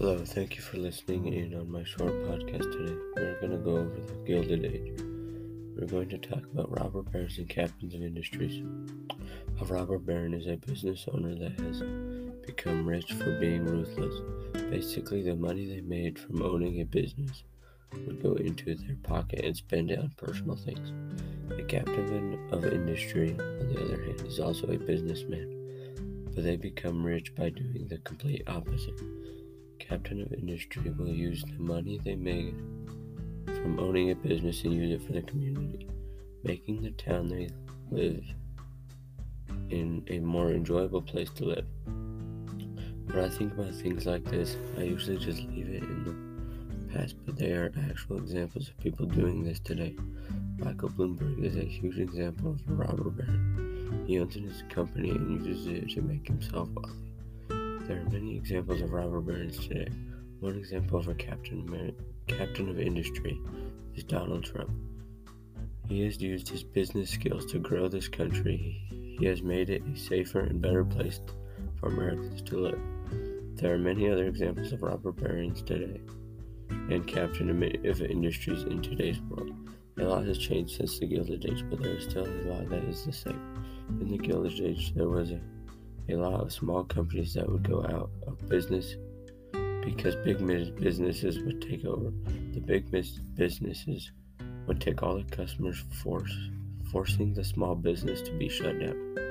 Hello, thank you for listening in on my short podcast today. We're going to go over the Gilded Age. We're going to talk about robber barons and captains of industries. A robber baron is a business owner that has become rich for being ruthless. Basically, the money they made from owning a business would go into their pocket and spend it on personal things. A captain of industry, on the other hand, is also a businessman, but they become rich by doing the complete opposite. Captain of industry will use the money they made from owning a business and use it for the community, making the town they live in a more enjoyable place to live. When I think about things like this, I usually just leave it in the past, but they are actual examples of people doing this today. Michael Bloomberg is a huge example of a robber baron. He owns his company and uses it to make himself wealthy. There are many examples of robber barons today. One example of a captain, captain of industry is Donald Trump. He has used his business skills to grow this country. He has made it a safer and better place for Americans to live. There are many other examples of robber barons today and captain of industries in today's world. A lot has changed since the Gilded Age, but there is still a lot that is the same. In the Gilded Age, there was a a lot of small companies that would go out of business because big businesses would take over. The big businesses would take all the customers, force, forcing the small business to be shut down.